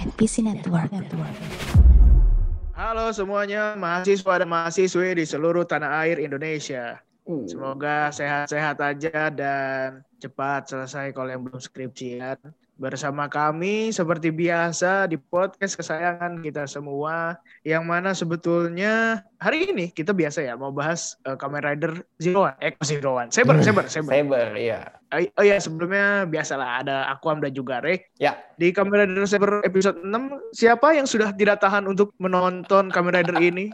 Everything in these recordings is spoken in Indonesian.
NPC Network. Network. Halo semuanya, mahasiswa dan mahasiswi di seluruh tanah air Indonesia. Semoga sehat-sehat aja dan cepat selesai kalau yang belum skripsian. Bersama kami seperti biasa di podcast kesayangan kita semua yang mana sebetulnya hari ini kita biasa ya mau bahas uh, Kamen Rider Zero One, eh Zero One, Saber, Saber, Saber. Saber, iya. Oh, oh ya sebelumnya biasalah ada Aquam dan juga Rek. Ya. Di Kamen Rider Saber episode 6 siapa yang sudah tidak tahan untuk menonton Kamen Rider ini?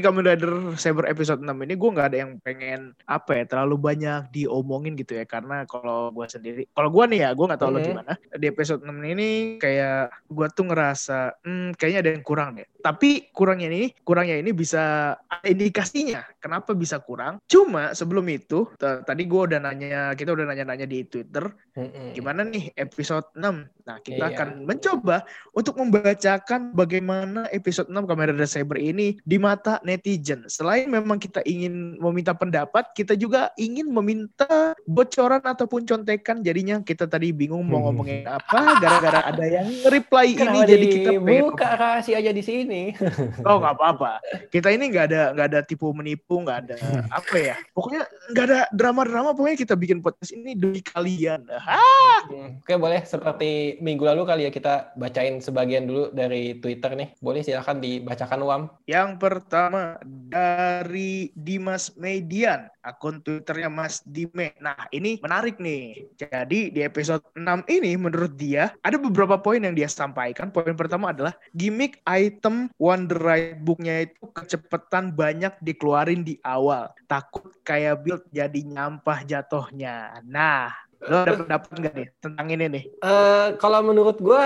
Di Kamen Rider Saber episode 6 ini gue nggak ada yang pengen apa ya terlalu banyak diomongin gitu ya. Karena kalau gue sendiri kalau gue nih ya gue nggak tahu mm -hmm. lo gimana. Di episode 6 ini kayak gue tuh ngerasa hmm, kayaknya ada yang kurang deh. Tapi kurangnya ini kurangnya ini bisa ada indikasinya kenapa bisa kurang. Cuma sebelum itu tadi gue udah nanya kita udah nanya-nanya di Twitter. Mm -hmm. gimana nih episode 6 nah kita iya. akan mencoba untuk membacakan bagaimana episode 6 Kamen Rider Saber ini di mata netizen. Selain memang kita ingin meminta pendapat, kita juga ingin meminta bocoran ataupun contekan. Jadinya kita tadi bingung mau ngomongin hmm. apa gara-gara ada yang reply ini jadi kita buka rahasia aja di sini. oh nggak apa-apa. Kita ini nggak ada nggak ada tipu menipu, nggak ada apa ya. Pokoknya nggak ada drama-drama. Pokoknya kita bikin podcast ini demi kalian. Ah. Oke boleh seperti minggu lalu kali ya kita bacain sebagian dulu dari Twitter nih. Boleh silahkan dibacakan Wam. Yang per pertama dari Dimas Median, akun Twitternya Mas Dime. Nah, ini menarik nih. Jadi di episode 6 ini menurut dia ada beberapa poin yang dia sampaikan. Poin pertama adalah gimmick item Wonder Ride booknya itu kecepatan banyak dikeluarin di awal. Takut kayak build jadi nyampah jatohnya. Nah, Lo ada pendapat nggak nih tentang ini nih? Uh, kalau menurut gue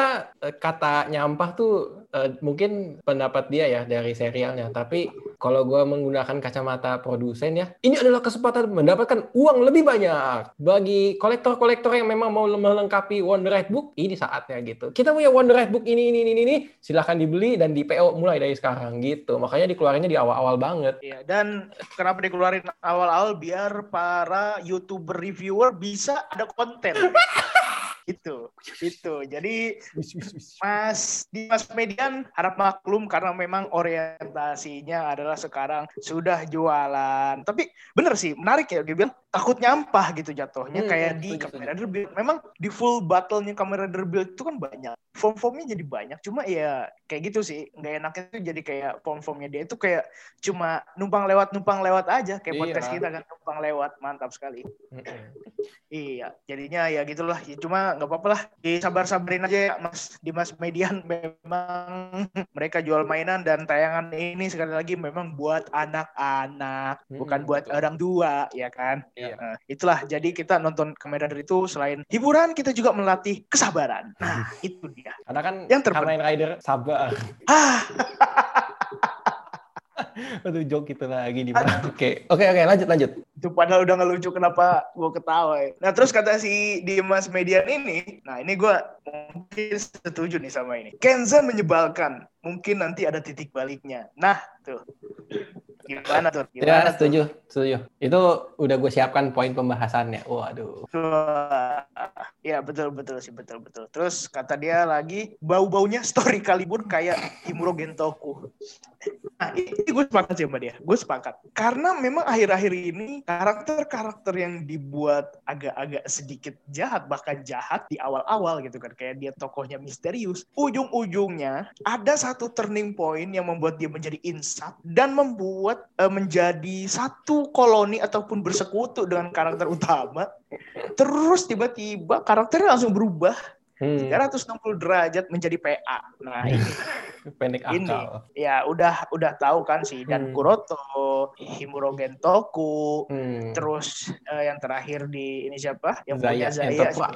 kata nyampah tuh uh, mungkin pendapat dia ya dari serialnya. Tapi kalau gue menggunakan kacamata produsen ya, ini adalah kesempatan mendapatkan uang lebih banyak bagi kolektor-kolektor yang memang mau melengkapi Wonder Ride Book. Ini saatnya gitu. Kita punya Wonder Ride Book ini ini ini ini, silahkan dibeli dan di PO mulai dari sekarang gitu. Makanya dikeluarinnya di awal-awal banget. Iya. Dan kenapa dikeluarin awal-awal biar para youtuber reviewer bisa ada konten. itu itu. Jadi mas di mas median harap maklum karena memang orientasinya adalah sekarang sudah jualan. Tapi bener sih menarik ya dia bilang takut nyampah gitu jatuhnya. Hmm, kayak di kamera Build memang di full battle-nya kamera Build itu kan banyak. Form-formnya jadi banyak. Cuma ya kayak gitu sih nggak enaknya itu jadi kayak form-formnya dia itu kayak cuma numpang lewat numpang lewat aja. Kayak iya. podcast kita kan numpang lewat. Mantap sekali. Iya jadinya ya gitulah. Ya, cuma nggak apa-apa lah. Disabar-sabarin aja ya mas. Di mas median memang mereka jual mainan dan tayangan ini sekali lagi memang buat anak-anak hmm, bukan buat betul. orang tua ya kan? Iya. nah, itulah. Jadi kita nonton Kamen itu selain hiburan kita juga melatih kesabaran. Nah itu dia. Karena kan yang terpenting Rider sabar. Aduh joke itu lagi di. Oke, oke, oke, lanjut, lanjut. Itu padahal udah ngelucu kenapa gue ketawa ya. Nah terus kata si Dimas Median ini, nah ini gue mungkin setuju nih sama ini. Kenza menyebalkan, mungkin nanti ada titik baliknya. Nah tuh, gimana tuh? Ya, gimana ya setuju, tuh? setuju. Itu udah gue siapkan poin pembahasannya. Waduh. Ya betul betul sih betul betul. Terus kata dia lagi bau-baunya story Kalibur kayak Himuro Gentoku. Nah ini gue sepakat sih sama dia. Gue sepakat. Karena memang akhir-akhir ini karakter-karakter yang dibuat agak-agak sedikit jahat bahkan jahat di awal-awal gitu kan. Kayak dia tokohnya misterius. Ujung-ujungnya ada satu turning point yang membuat dia menjadi insat dan membuat uh, menjadi satu koloni ataupun bersekutu dengan karakter utama. Terus tiba-tiba karakternya langsung berubah hmm. 360 derajat menjadi PA. Nah ini pendek akal. Ini ya udah udah tahu kan sih dan hmm. Kuroto, Himuro Gentoku, hmm. terus uh, yang terakhir di ini siapa? Yang Zaya, punya Zaya siapa?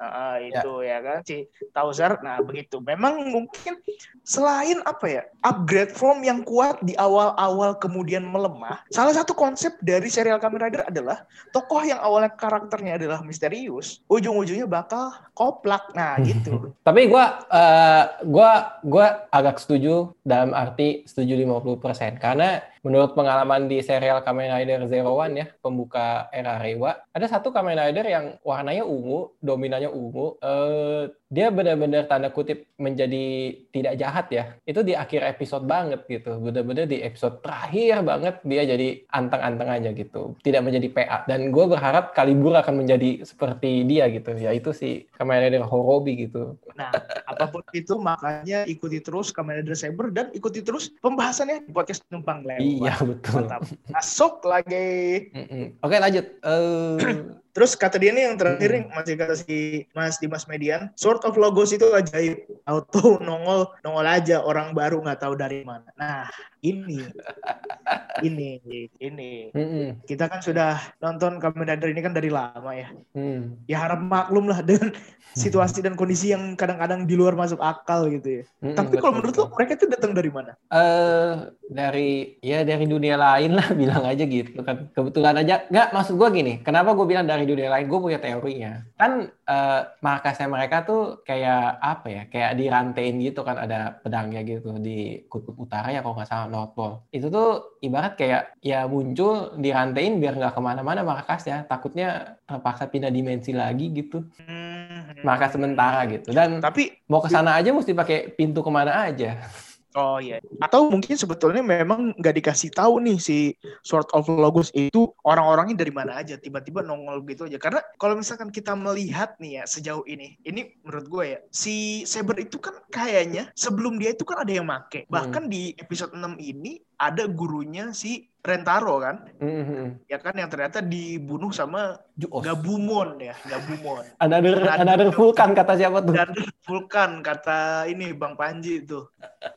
Ah, itu ya. kan si Tauzer. Nah begitu. Memang mungkin selain apa ya upgrade form yang kuat di awal-awal kemudian melemah. Salah satu konsep dari serial Kamen Rider adalah tokoh yang awalnya karakternya adalah misterius, ujung-ujungnya bakal koplak. Nah gitu. Tapi gua eh, gua gua agak setuju dalam arti setuju 50% karena menurut pengalaman di serial Kamen Rider Zero One ya, pembuka era Reiwa, ada satu Kamen Rider yang warnanya ungu, dominannya ungu, eh, dia benar-benar tanda kutip menjadi tidak jahat ya. Itu di akhir episode banget gitu. Benar-benar di episode terakhir banget dia jadi anteng-anteng aja gitu. Tidak menjadi PA. Dan gue berharap Kalibur akan menjadi seperti dia gitu. Yaitu si Kamen Rider Horobi gitu. Nah, apa pun itu makanya ikuti terus Kamen Rider Saber dan ikuti terus pembahasannya di podcast Numpang Lewat. Iya betul. Mantap. Masuk lagi. Mm-mm. Oke lanjut. Eh, Terus kata dia nih yang terakhir nih Hmm. masih kata si Mas Dimas Median, sort of logos itu ajaib. Auto nongol nongol aja orang baru nggak tahu dari mana. Nah ini ini ini mm-mm. kita kan sudah nonton Kamen Rider ini kan dari lama ya. Hmm. Ya harap maklum lah dengan situasi dan kondisi yang kadang-kadang di luar masuk akal gitu ya. Mm-mm, Tapi kalau menurut lo mereka itu datang dari mana? eh dari ya dari dunia lain lah bilang aja gitu kan kebetulan aja nggak maksud gue gini kenapa gue bilang dari dunia lain gue punya teorinya kan eh, markasnya mereka tuh kayak apa ya kayak dirantein gitu kan ada pedangnya gitu di kutub utara ya kalau nggak salah North Pole. Itu tuh ibarat kayak ya muncul dirantein biar nggak ke mana-mana markasnya takutnya terpaksa pindah dimensi lagi gitu. Hmm, markas sementara gitu. Dan Tapi mau ke sana aja mesti pakai pintu ke mana aja Oh iya. Atau mungkin sebetulnya memang nggak dikasih tahu nih si sort of logos itu orang-orangnya dari mana aja tiba-tiba nongol gitu aja. Karena kalau misalkan kita melihat nih ya sejauh ini, ini menurut gue ya si Saber itu kan kayaknya sebelum dia itu kan ada yang make. Bahkan di episode 6 ini ada gurunya si Rentaro kan, Mm-mm. ya kan yang ternyata dibunuh sama Juos. Gabumon ya, Gabumon. Another, Another- another vulkan kata siapa tuh? Dan Vulkan kata ini Bang Panji itu.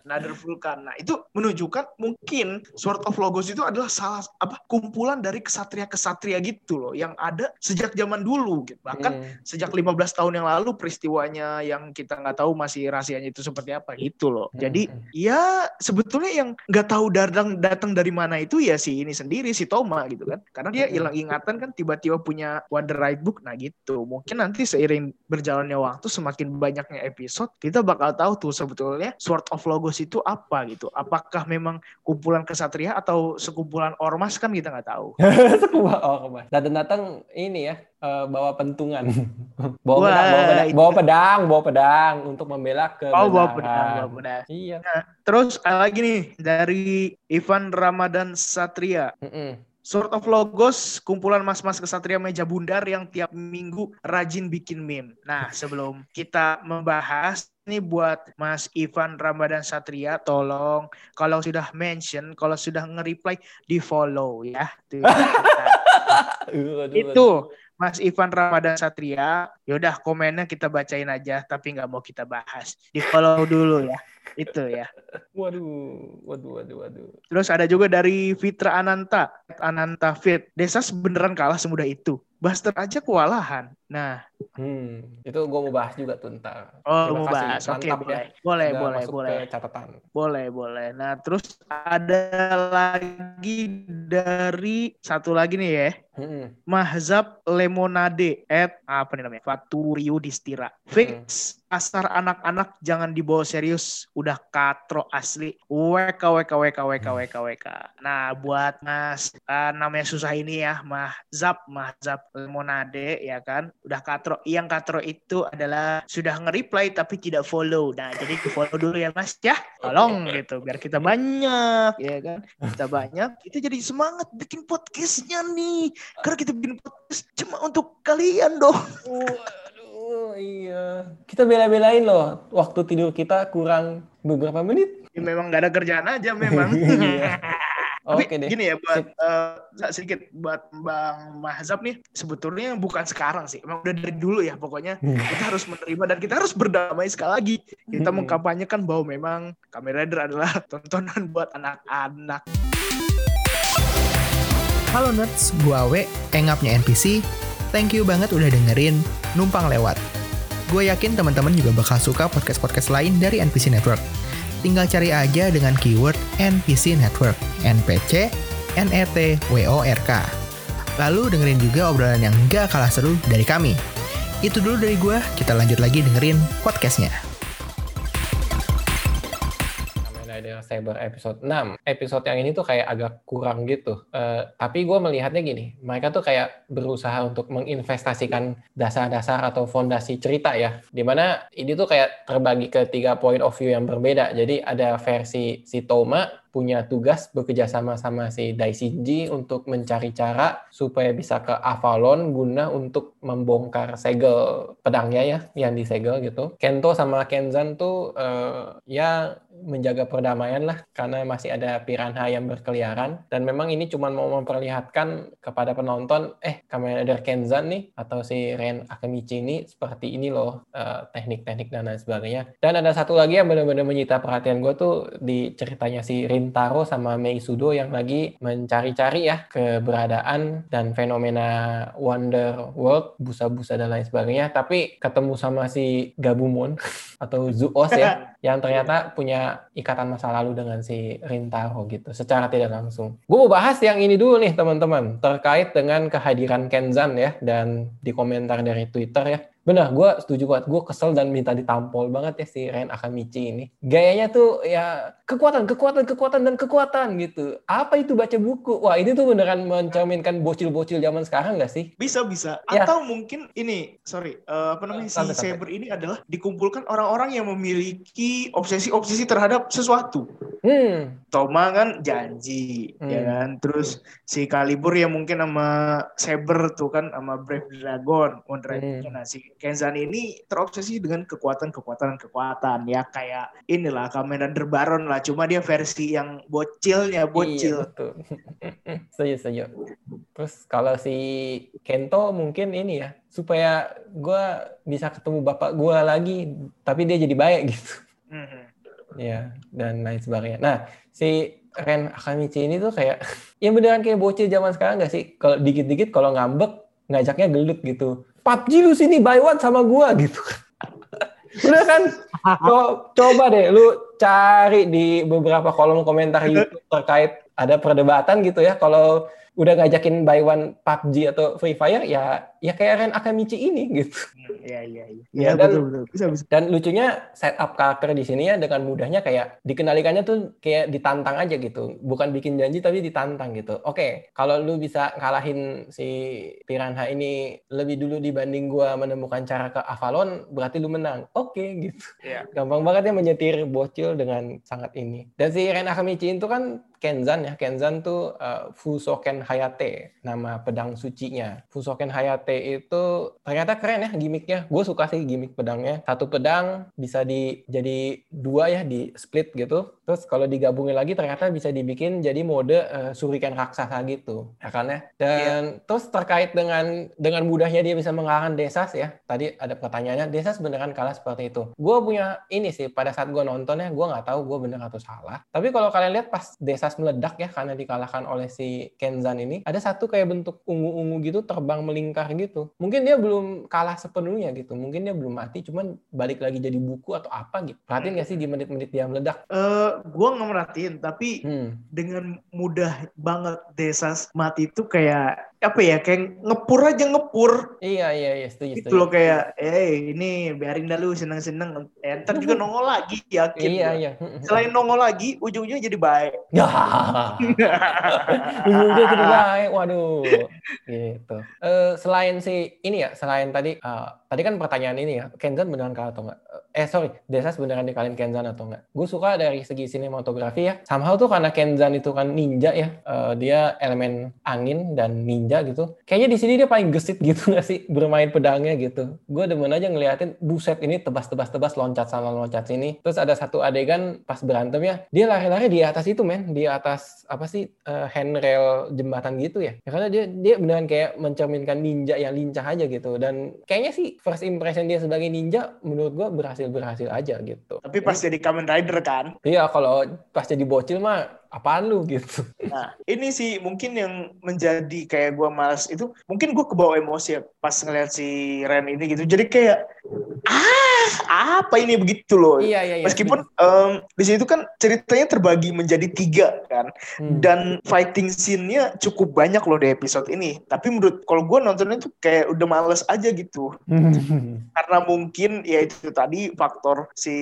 Nader Vulkan. Nah, itu menunjukkan mungkin Sword of Logos itu adalah salah apa kumpulan dari kesatria-kesatria gitu loh yang ada sejak zaman dulu gitu. Bahkan Hmm. sejak 15 tahun yang lalu peristiwanya yang kita nggak tahu masih rahasianya itu seperti apa gitu loh. Jadi Hmm. ya sebetulnya yang nggak tahu datang datang dari mana itu ya si ini sendiri si Toma gitu kan. Karena dia Hmm. hilang ingatan kan tiba-tiba punya Wonder Right Book. Nah gitu. Mungkin nanti seiring berjalannya waktu semakin banyaknya episode kita bakal tahu tuh sebetulnya Sword of Logos itu apa gitu. Apakah memang kumpulan kesatria atau sekumpulan ormas kan kita nggak tahu. Sebuah oh, Mas. Datang-datang ini ya eh, bawa pentungan. bawa, Wah, pedang, bawa pedang, bawa pedang, bawa pedang untuk membela ke Oh bawa pedang, bawa pedang. Iya. Terus ada lagi nih dari Ivan Ramadan Satria. Mm-mm. Sword of Logos, kumpulan mas-mas kesatria meja bundar yang tiap minggu rajin bikin meme. Nah, sebelum kita membahas ini buat Mas Ivan Ramadan Satria, tolong kalau sudah mention, kalau sudah nge-reply di follow ya. Itu Mas Ivan Ramadan Satria, yaudah komennya kita bacain aja, tapi nggak mau kita bahas. Di follow dulu ya. Itu ya. Waduh, waduh, waduh, waduh. Terus ada juga dari Fitra Ananta, Ananta Fit. Desa beneran kalah semudah itu. Buster aja kewalahan. Nah, Hmm, itu gue mau bahas juga tuh ntar. oh Terima mau kasih, bahas. Oke, boleh. ya. Boleh, Udah boleh, masuk boleh. ke catatan. Boleh, boleh. Nah, terus ada lagi dari satu lagi nih ya. Mm-mm. Mahzab Lemonade at apa nih namanya? Faturio Distira. Fix asar anak-anak jangan dibawa serius. Udah katro asli. WK WK WK WK WK WK. Nah, buat Mas eh, namanya susah ini ya, Mahzab Mahzab Lemonade ya kan. Udah katro. Yang katro itu adalah sudah nge-reply tapi tidak follow. Nah, jadi di follow dulu ya Mas ya. Tolong gitu biar kita banyak ya kan. Kita banyak, kita jadi semangat bikin podcastnya nih. Karena kita bikin podcast cuma untuk kalian dong. Waduh, iya. Kita bela-belain loh. Waktu tidur kita kurang beberapa menit. Ya, memang nggak ada kerjaan aja memang. Tapi Oke deh. gini ya buat eh, sedikit buat Bang Mahzab nih sebetulnya bukan sekarang sih. Emang udah dari dulu ya pokoknya kita harus menerima dan kita harus berdamai sekali lagi. Kita Hmm. mengkampanyekan bahwa memang Kamen Rider adalah tontonan buat anak-anak. Halo nerds, gua Awe, engapnya NPC. Thank you banget udah dengerin Numpang Lewat. Gue yakin teman-teman juga bakal suka podcast-podcast lain dari NPC Network. Tinggal cari aja dengan keyword NPC Network, NPC, NET, WORK. Lalu dengerin juga obrolan yang gak kalah seru dari kami. Itu dulu dari gue, kita lanjut lagi dengerin podcastnya. Saber episode 6. Episode yang ini tuh kayak agak kurang gitu. Eh, tapi gue melihatnya gini, mereka tuh kayak berusaha untuk menginvestasikan dasar-dasar atau fondasi cerita ya. Di mana ini tuh kayak terbagi ke tiga point of view yang berbeda. Jadi ada versi si Toma, punya tugas bekerja sama sama si Daishinji untuk mencari cara supaya bisa ke Avalon guna untuk membongkar segel pedangnya ya yang disegel gitu. Kento sama Kenzan tuh eh, ya menjaga perdamaian lah karena masih ada piranha yang berkeliaran dan memang ini cuma mau memperlihatkan kepada penonton eh Kamen Rider Kenzan nih atau si Ren Akemichi ini seperti ini loh eh, teknik-teknik dan lain sebagainya. Dan ada satu lagi yang benar-benar menyita perhatian gue tuh di ceritanya si Rintaro sama Meisudo yang lagi mencari-cari ya keberadaan dan fenomena Wonder World, busa-busa dan lain sebagainya. Tapi ketemu sama si Gabumon atau Zuos ya, yang ternyata punya ikatan masa lalu dengan si Rintaro gitu, secara tidak langsung. Gue mau bahas yang ini dulu nih teman-teman, terkait dengan kehadiran Kenzan ya, dan di komentar dari Twitter ya. Benar, gue setuju banget. Gue kesel dan minta ditampol banget ya si Ren Akamichi ini. Gayanya tuh ya kekuatan, kekuatan, kekuatan, dan kekuatan gitu. Apa itu baca buku? Wah ini tuh beneran mencerminkan bocil-bocil zaman sekarang gak sih? Bisa bisa. Ya. Atau mungkin ini, sorry, eh, apa namanya si. Saber ini adalah dikumpulkan orang-orang yang memiliki obsesi-obsesi terhadap sesuatu. Hmm, Toma kan janji, Hmm. ya kan. Terus si Kalibur yang mungkin sama Saber tuh kan sama Brave Dragon, Dragon. Hmm. Nah si Kenzan ini terobsesi dengan kekuatan-kekuatan kekuatan ya kayak inilah Kamen Rider Baron lah. Cuma dia versi yang bocilnya bocil. Iya, betul. setuju, setuju. Terus kalau si Kento mungkin ini ya, supaya gue bisa ketemu bapak gue lagi, tapi dia jadi baik gitu. Ya, dan lain sebagainya. Nah, si Ren Akamichi ini tuh kayak, ya beneran kayak bocil zaman sekarang gak sih? Kalau dikit-dikit kalau ngambek, ngajaknya gelut gitu. PUBG lu sini buy one sama gua gitu. Udah kan? Co- coba deh lu cari di beberapa kolom komentar YouTube terkait ada perdebatan gitu ya. Kalau udah ngajakin buy one PUBG atau Free Fire ya ya kayak Ren Akamichi ini gitu. Iya iya iya. Ya, Iya dan- betul betul. Bisa bisa. Dan lucunya setup karakter di sini ya dengan mudahnya kayak dikenalikannya tuh kayak ditantang aja gitu. Bukan bikin janji tapi ditantang gitu. Oke, kalau lu bisa ngalahin si Piranha ini lebih dulu dibanding gua menemukan cara ke Avalon, berarti lu menang. Oke gitu. Iya. Gampang banget ya menyetir bocil dengan sangat ini. Dan si Ren Akamichi itu kan Kenzan ya. Kenzan tuh uh, Fusoken Hayate, nama pedang sucinya. Fusoken Hayate itu ternyata keren ya gimmicknya. Gue suka sih gimmick pedangnya. Satu pedang bisa di jadi dua ya di split gitu. Terus kalau digabungin lagi ternyata bisa dibikin jadi mode uh, shuriken raksasa gitu, ya kan ya. Dan terus terkait dengan dengan mudahnya dia bisa mengalahkan Desas ya. Tadi ada pertanyaannya, Desas beneran kalah seperti itu. Gue punya ini sih pada saat gue nonton ya, gue nggak tahu gue bener atau salah. Tapi kalau kalian lihat pas Desas meledak ya karena dikalahkan oleh si Kenzan ini, ada satu kayak bentuk ungu-ungu gitu terbang melingkar gitu. Mungkin dia belum kalah sepenuhnya gitu. Mungkin dia belum mati, cuman balik lagi jadi buku atau apa gitu. Perhatiin nggak sih di menit-menit dia meledak? Eh, gua nggak merhatiin, tapi Hmm. dengan mudah banget Desas mati itu kayak apa ya kayak ngepur aja ngepur Iya, iya, iya, setuju, gitu setuju. loh kayak eh ini biarin dah lu seneng-seneng eh, ntar juga nongol lagi yakin Iya, gua. iya. selain nongol lagi ujungnya jadi baik Ya. Ujung-ujungnya jadi baik, waduh. Gitu. Eh, selain si ini ya, selain tadi, eh, tadi kan pertanyaan ini ya, Kenzan beneran kalah atau enggak? Eh sorry, Desas beneran dikalahin Kenzan atau enggak? Gue suka dari segi sinematografi ya. Somehow tuh karena Kenzan itu kan ninja ya, eh, dia elemen angin dan ninja gitu. Kayaknya di sini dia paling gesit gitu nggak sih bermain pedangnya gitu. Gue demen aja ngeliatin buset ini tebas-tebas-tebas loncat sana loncat sini. Terus ada satu adegan pas berantem ya, dia lari-lari di atas itu men, di atas apa sih eh, handrail jembatan gitu ya. ya. Karena dia dia beneran kayak mencerminkan ninja yang lincah aja gitu. Dan kayaknya sih first impression dia sebagai ninja menurut gue berhasil berhasil aja gitu. tapi pas jadi Kamen Rider kan Iya kalau pas jadi bocil mah apaan lu gitu. Nah, ini sih mungkin yang menjadi kayak gue malas itu, mungkin gue kebawa emosi ya pas ngeliat si Ren ini gitu. Jadi kayak, ah, apa ini begitu loh. Iya iya iya. Meskipun em, di situ kan ceritanya terbagi menjadi tiga kan, Hmm. dan fighting scene-nya cukup banyak loh di episode ini. Tapi menurut kalau gue nontonnya tuh kayak udah males aja gitu. Karena mungkin ya itu tadi faktor si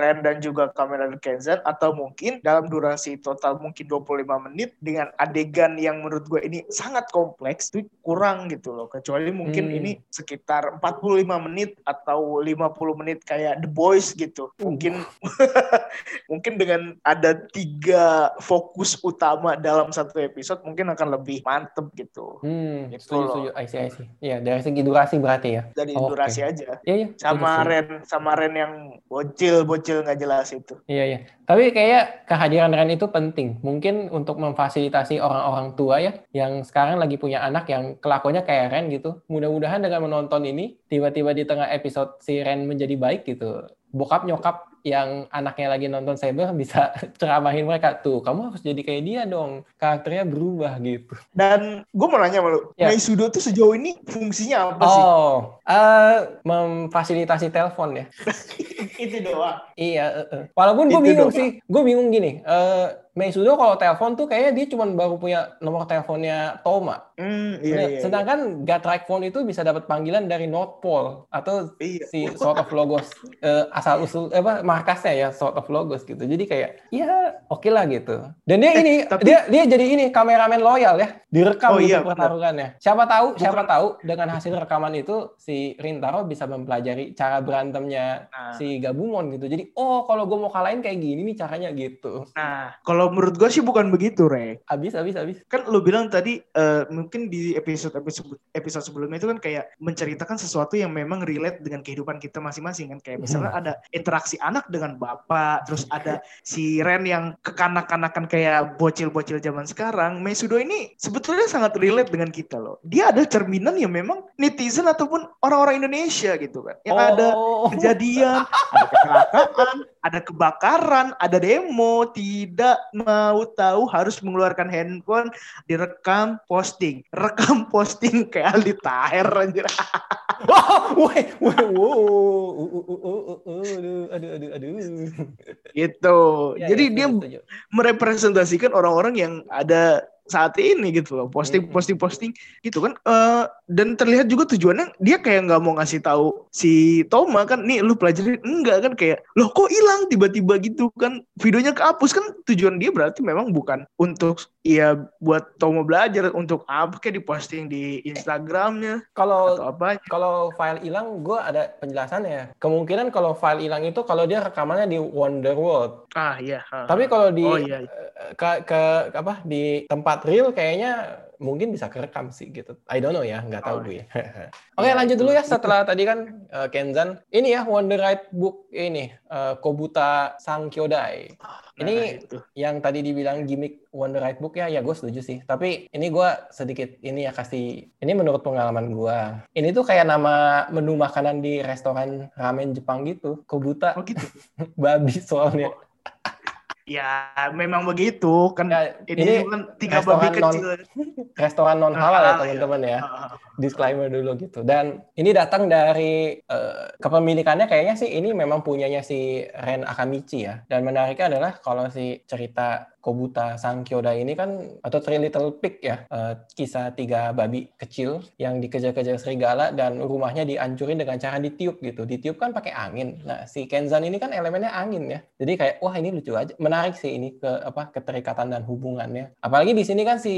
Ren dan juga Cameron Kenzan atau mungkin dalam durasi total mungkin 25 menit dengan adegan yang menurut gue ini sangat kompleks itu kurang gitu loh. Kecuali mungkin Hmm. ini sekitar 45 menit atau 50 menit kayak The Boys gitu. Mungkin mungkin dengan ada tiga fokus utama dalam satu episode mungkin akan lebih mantep gitu. Hmm, Gitu setuju, loh. setuju. I see, I see. Iya, dari segi durasi berarti ya. Dari Oke. durasi aja. Iya, iya. setuju, Sama. Ren, sama Ren yang bocil, bocil nggak jelas itu. Iya, iya. Tapi kayak kehadiran Ren itu penting. Mungkin untuk memfasilitasi orang-orang tua ya, yang sekarang lagi punya anak yang kelakuannya kayak Ren gitu. Mudah-mudahan dengan menonton ini, tiba-tiba di tengah episode si Ren menjadi baik gitu. Bokap nyokap yang anaknya lagi nonton Saber bisa ceramahin mereka tuh kamu harus jadi kayak dia dong karakternya berubah gitu Dan gue mau nanya sama lu, Ya. Meisudo tuh sejauh ini fungsinya apa sih? oh eh memfasilitasi telepon ya itu doang. Iya, eh, eh. walaupun gue bingung doang. sih, gue bingung gini. Eh Meisudo kalau telepon tuh kayaknya dia cuma baru punya nomor teleponnya Toma. Hmm, Nah, iya, iya. Sedangkan Gatrike Phone itu bisa dapat panggilan dari North Pole atau Iya. si Sort of Logos eh, asal usul eh, apa markasnya ya Sort of Logos gitu. Jadi kayak ya oke lah gitu. Dan dia ini Eh, tapi- dia dia jadi ini kameramen loyal ya, direkam Oh, gitu iya, pertarungannya. Siapa tahu siapa Bukan- tahu dengan hasil rekaman itu si Rintaro bisa mempelajari cara berantemnya Nah. si Gabumon gitu. Jadi oh kalau gue mau kalahin kayak gini nih caranya gitu. Nah, kalau menurut gue sih bukan begitu, Re. Habis habis habis. Kan lu bilang tadi eh, mungkin di episode episode episode sebelumnya itu kan kayak menceritakan sesuatu yang memang relate dengan kehidupan kita masing-masing kan kayak misalnya ada interaksi anak dengan bapak, terus ada si Ren yang kekanak-kanakan kayak bocil-bocil zaman sekarang. Meisudo ini sebetulnya sangat relate dengan kita loh. Dia ada cerminan yang memang netizen ataupun orang-orang Indonesia gitu kan. Yang ada Oh. kejadian, ada kecelakaan, ada kebakaran, ada demo, tidak mau tahu harus mengeluarkan handphone, direkam, posting, rekam, posting kayak Aldi Taher anjir. Woi, woi, uh, uh, uh, uh, uh, uh, aduh, aduh, aduh, aduh. gitu. Ya, Jadi ya, dia setuju. merepresentasikan orang-orang yang ada saat ini gitu loh posting Hmm. posting posting gitu kan Eh, dan terlihat juga tujuannya dia kayak nggak mau ngasih tahu si Toma kan nih lu pelajarin. Enggak kan kayak loh kok hilang tiba-tiba gitu kan? Videonya kehapus. Kan tujuan dia berarti memang bukan untuk ya buat Toma belajar untuk apa kayak diposting di Instagramnya Kalau apa kalau file hilang, gue ada penjelasannya. Kemungkinan kalau file hilang itu kalau dia rekamannya di Wonderworld. ah iya. Tapi kalau di Oh, iya. eh, ke, ke apa di tempat real kayaknya mungkin bisa kerekam sih gitu. I don't know ya, nggak tahu Oh, gue. Oke Iya, lanjut itu- dulu ya setelah tadi kan eh, Kenzan. Ini ya Wonder Right Book ini eh, Kobuta Sankyodai. Ini Nah, yang tadi dibilang gimmick Wonder Right Book ya, ya gue setuju sih. Tapi ini gue sedikit ini ya kasih, ini menurut pengalaman gue. Ini tuh kayak nama menu makanan di restoran ramen Jepang gitu. Kobuta oh gitu babi soalnya. Ya memang begitu kan Ya, ini, ini kan tiga babi restoran non- kecil Restoran non halal ya ya. teman-teman ya. Disclaimer dulu gitu. Dan ini datang dari eh, kepemilikannya kayaknya sih ini memang punyanya si Ren Akamichi ya. Dan menariknya adalah kalau si cerita Kobuta Sankyoda ini kan atau Three Little Pig ya eh, kisah tiga babi kecil yang dikejar-kejar serigala dan rumahnya dihancurin dengan cara ditiup gitu. Ditiup kan pakai angin. Nah si Kenzan ini kan elemennya angin ya. Jadi kayak wah ini lucu aja. Menarik sih ini ke apa keterikatan dan hubungannya. Apalagi di sini kan si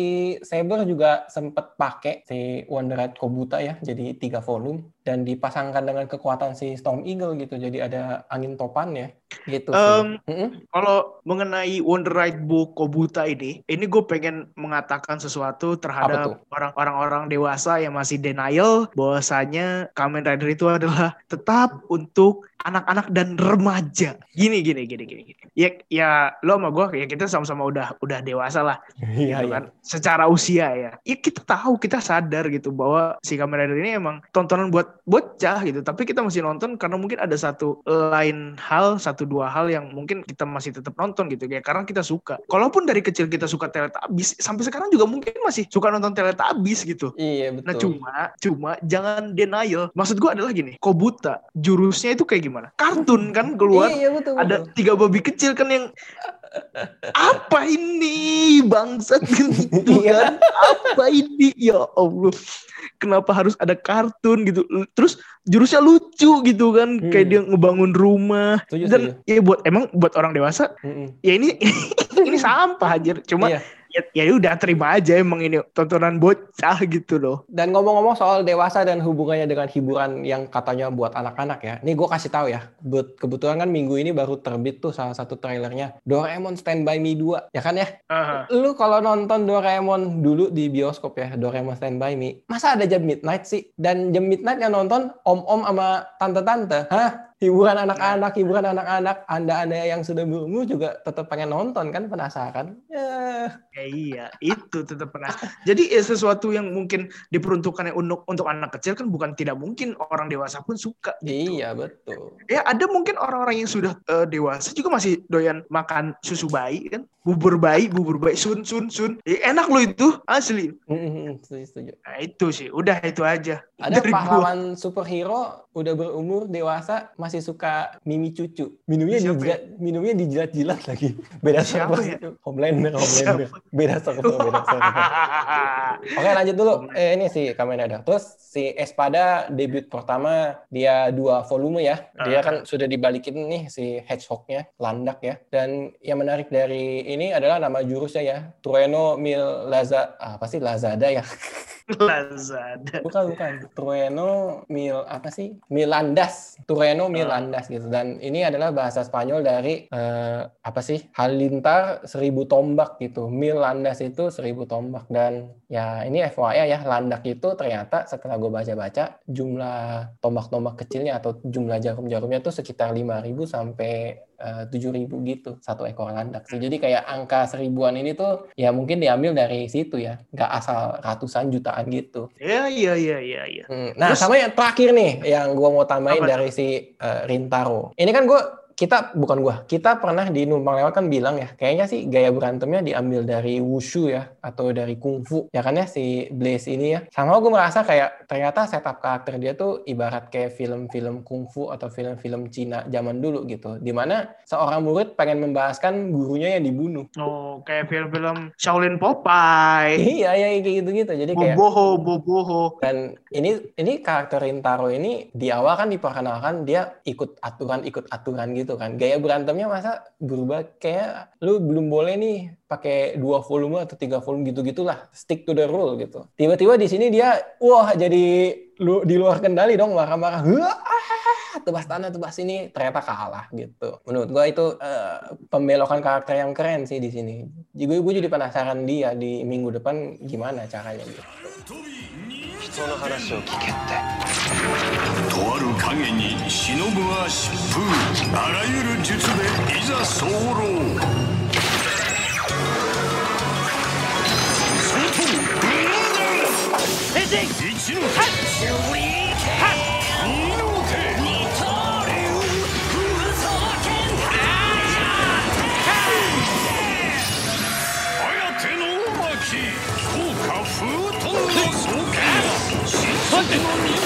Saber juga sempet pakai si Wonder Kobuta ya jadi tiga volume dan dipasangkan dengan kekuatan si Storm Eagle gitu jadi ada angin topannya gitu sih. Em, Mm-mm. Kalau mengenai Wonder Right Book Kobuta ini, ini gue pengen mengatakan sesuatu terhadap orang-orang orang dewasa yang masih denial bahwasanya Kamen Rider itu adalah tetap untuk anak-anak dan remaja. Gini gini gini gini. gini. Ya ya lo sama gue ya kita sama-sama udah udah dewasa lah iya gitu iya kan secara usia ya. Ya kita tahu kita sadar gitu bahwa si Kamen Rider ini emang tontonan buat buat bocah gitu tapi kita masih nonton karena mungkin ada satu lain hal satu dua hal yang mungkin kita masih tetap nonton gitu kayak karena kita suka kalaupun dari kecil kita suka Teletubbies sampai sekarang juga mungkin masih suka nonton Teletubbies gitu Iya betul. Nah cuma, cuma jangan denial. Maksud gua adalah gini, Kobuta jurusnya itu kayak gimana? Kartun kan keluar, Iya betul. ada betul. tiga babi kecil kan yang apa ini bangsat gitu Iya. kan? Apa ini ya Allah? Kenapa harus ada kartun gitu? Terus jurusnya lucu gitu kan, kayak Hmm. dia ngebangun rumah. Setuju, Dan setuju. ya buat emang buat orang dewasa Mm-mm. ya ini ini sampah aja. Cuma Iya. Ya, ya udah terima aja emang ini tontonan bocah gitu loh. Dan ngomong-ngomong soal dewasa dan hubungannya dengan hiburan yang katanya buat anak-anak ya. Nih gue kasih tahu ya. Buat kebetulan kan minggu ini baru terbit tuh salah satu trailernya Doraemon Stand By Me 2. Ya kan ya? Aha. Lu kalau nonton Doraemon dulu di bioskop ya, Doraemon Stand By Me, masa ada jam midnight sih? Dan jam midnight yang nonton om-om sama tante-tante. Hah? Hiburan anak-anak, hiburan anak-anak. Anda-anda yang sudah berumur juga tetap pengen nonton kan? Penasaran? Ya. Ya iya, itu tetap pernah. Jadi ya, sesuatu yang mungkin diperuntukkan untuk untuk anak kecil kan bukan tidak mungkin orang dewasa pun suka. Gitu. Iya, betul. Ya ada mungkin orang-orang yang sudah eh, dewasa juga masih doyan makan susu bayi kan, bubur bayi, bubur bayi, sun sun sun. Ya, enak loh itu asli. Mm-mm, setuju, setuju. Nah itu sih, udah itu aja. Ada Dari gua. pahlawan superhero udah berumur dewasa masih suka mimi cucu. Minumnya Siapa dijilat, minumnya dijilat-jilat lagi. Beda Siapa server. ya? Homelander, Homelander. Siapa? Beda server, beda server. Oke lanjut dulu. Eh, ini si Kamen Rider. Terus si Espada debut pertama dia dua volume ya. Dia Ah. kan sudah dibalikin nih si Hedgehog-nya, landak ya. Dan yang menarik dari ini adalah nama jurusnya ya. Trueno Mil Laza apa sih Lazada ya? Lazada. Bukan, bukan. Trueno Mil apa sih? Milandas. Trueno Milandas gitu. Dan ini adalah bahasa Spanyol dari eh, apa sih? Halilintar seribu tombak gitu. Milandas itu seribu tombak dan ya ini FYI ya landak itu ternyata setelah gue baca-baca jumlah tombak-tombak kecilnya atau jumlah jarum-jarumnya tuh sekitar 5000 sampai eh, 7000 gitu satu ekor landak sih. Jadi kayak angka seribuan ini tuh ya mungkin diambil dari situ ya. Nggak asal ratusan jutaan gitu. Ya iya iya iya iya. Hmm, Nah, Terus- sama yang terakhir nih yang gua mau tambahin dari si eh, Rintaro. Ini kan gua kita bukan gua, kita pernah di numpang lewat kan bilang ya, kayaknya sih gaya berantemnya diambil dari wushu ya atau dari kungfu. Ya kan ya si Blaze ini ya. Sama gue merasa kayak ternyata setup karakter dia tuh ibarat kayak film-film kungfu atau film-film Cina zaman dulu gitu. Di mana seorang murid pengen membahaskan gurunya yang dibunuh. Oh kayak film-film Shaolin Popeye, Iya, ya kayak gitu-gitu. Jadi kayak Boboho, Boboho. Dan ini ini karakter Rintaro ini di awal kan diperkenalkan dia ikut aturan ikut aturan gitu kan. Gaya berantemnya masa berubah kayak lu belum boleh nih pakai dua volume atau tiga volume gitu gitulah stick to the rule gitu. Tiba-tiba di sini dia wah jadi lu di luar kendali dong marah-marah. Ah, tebas tanah tebas sini ternyata kalah gitu. Menurut gua itu eh, pembelokan karakter yang keren sih di sini. Jadi gue jadi penasaran dia di minggu depan gimana caranya gitu. 人の話を聞けって。とある影に忍は疾風あらゆる術でいざ候外一の Hey.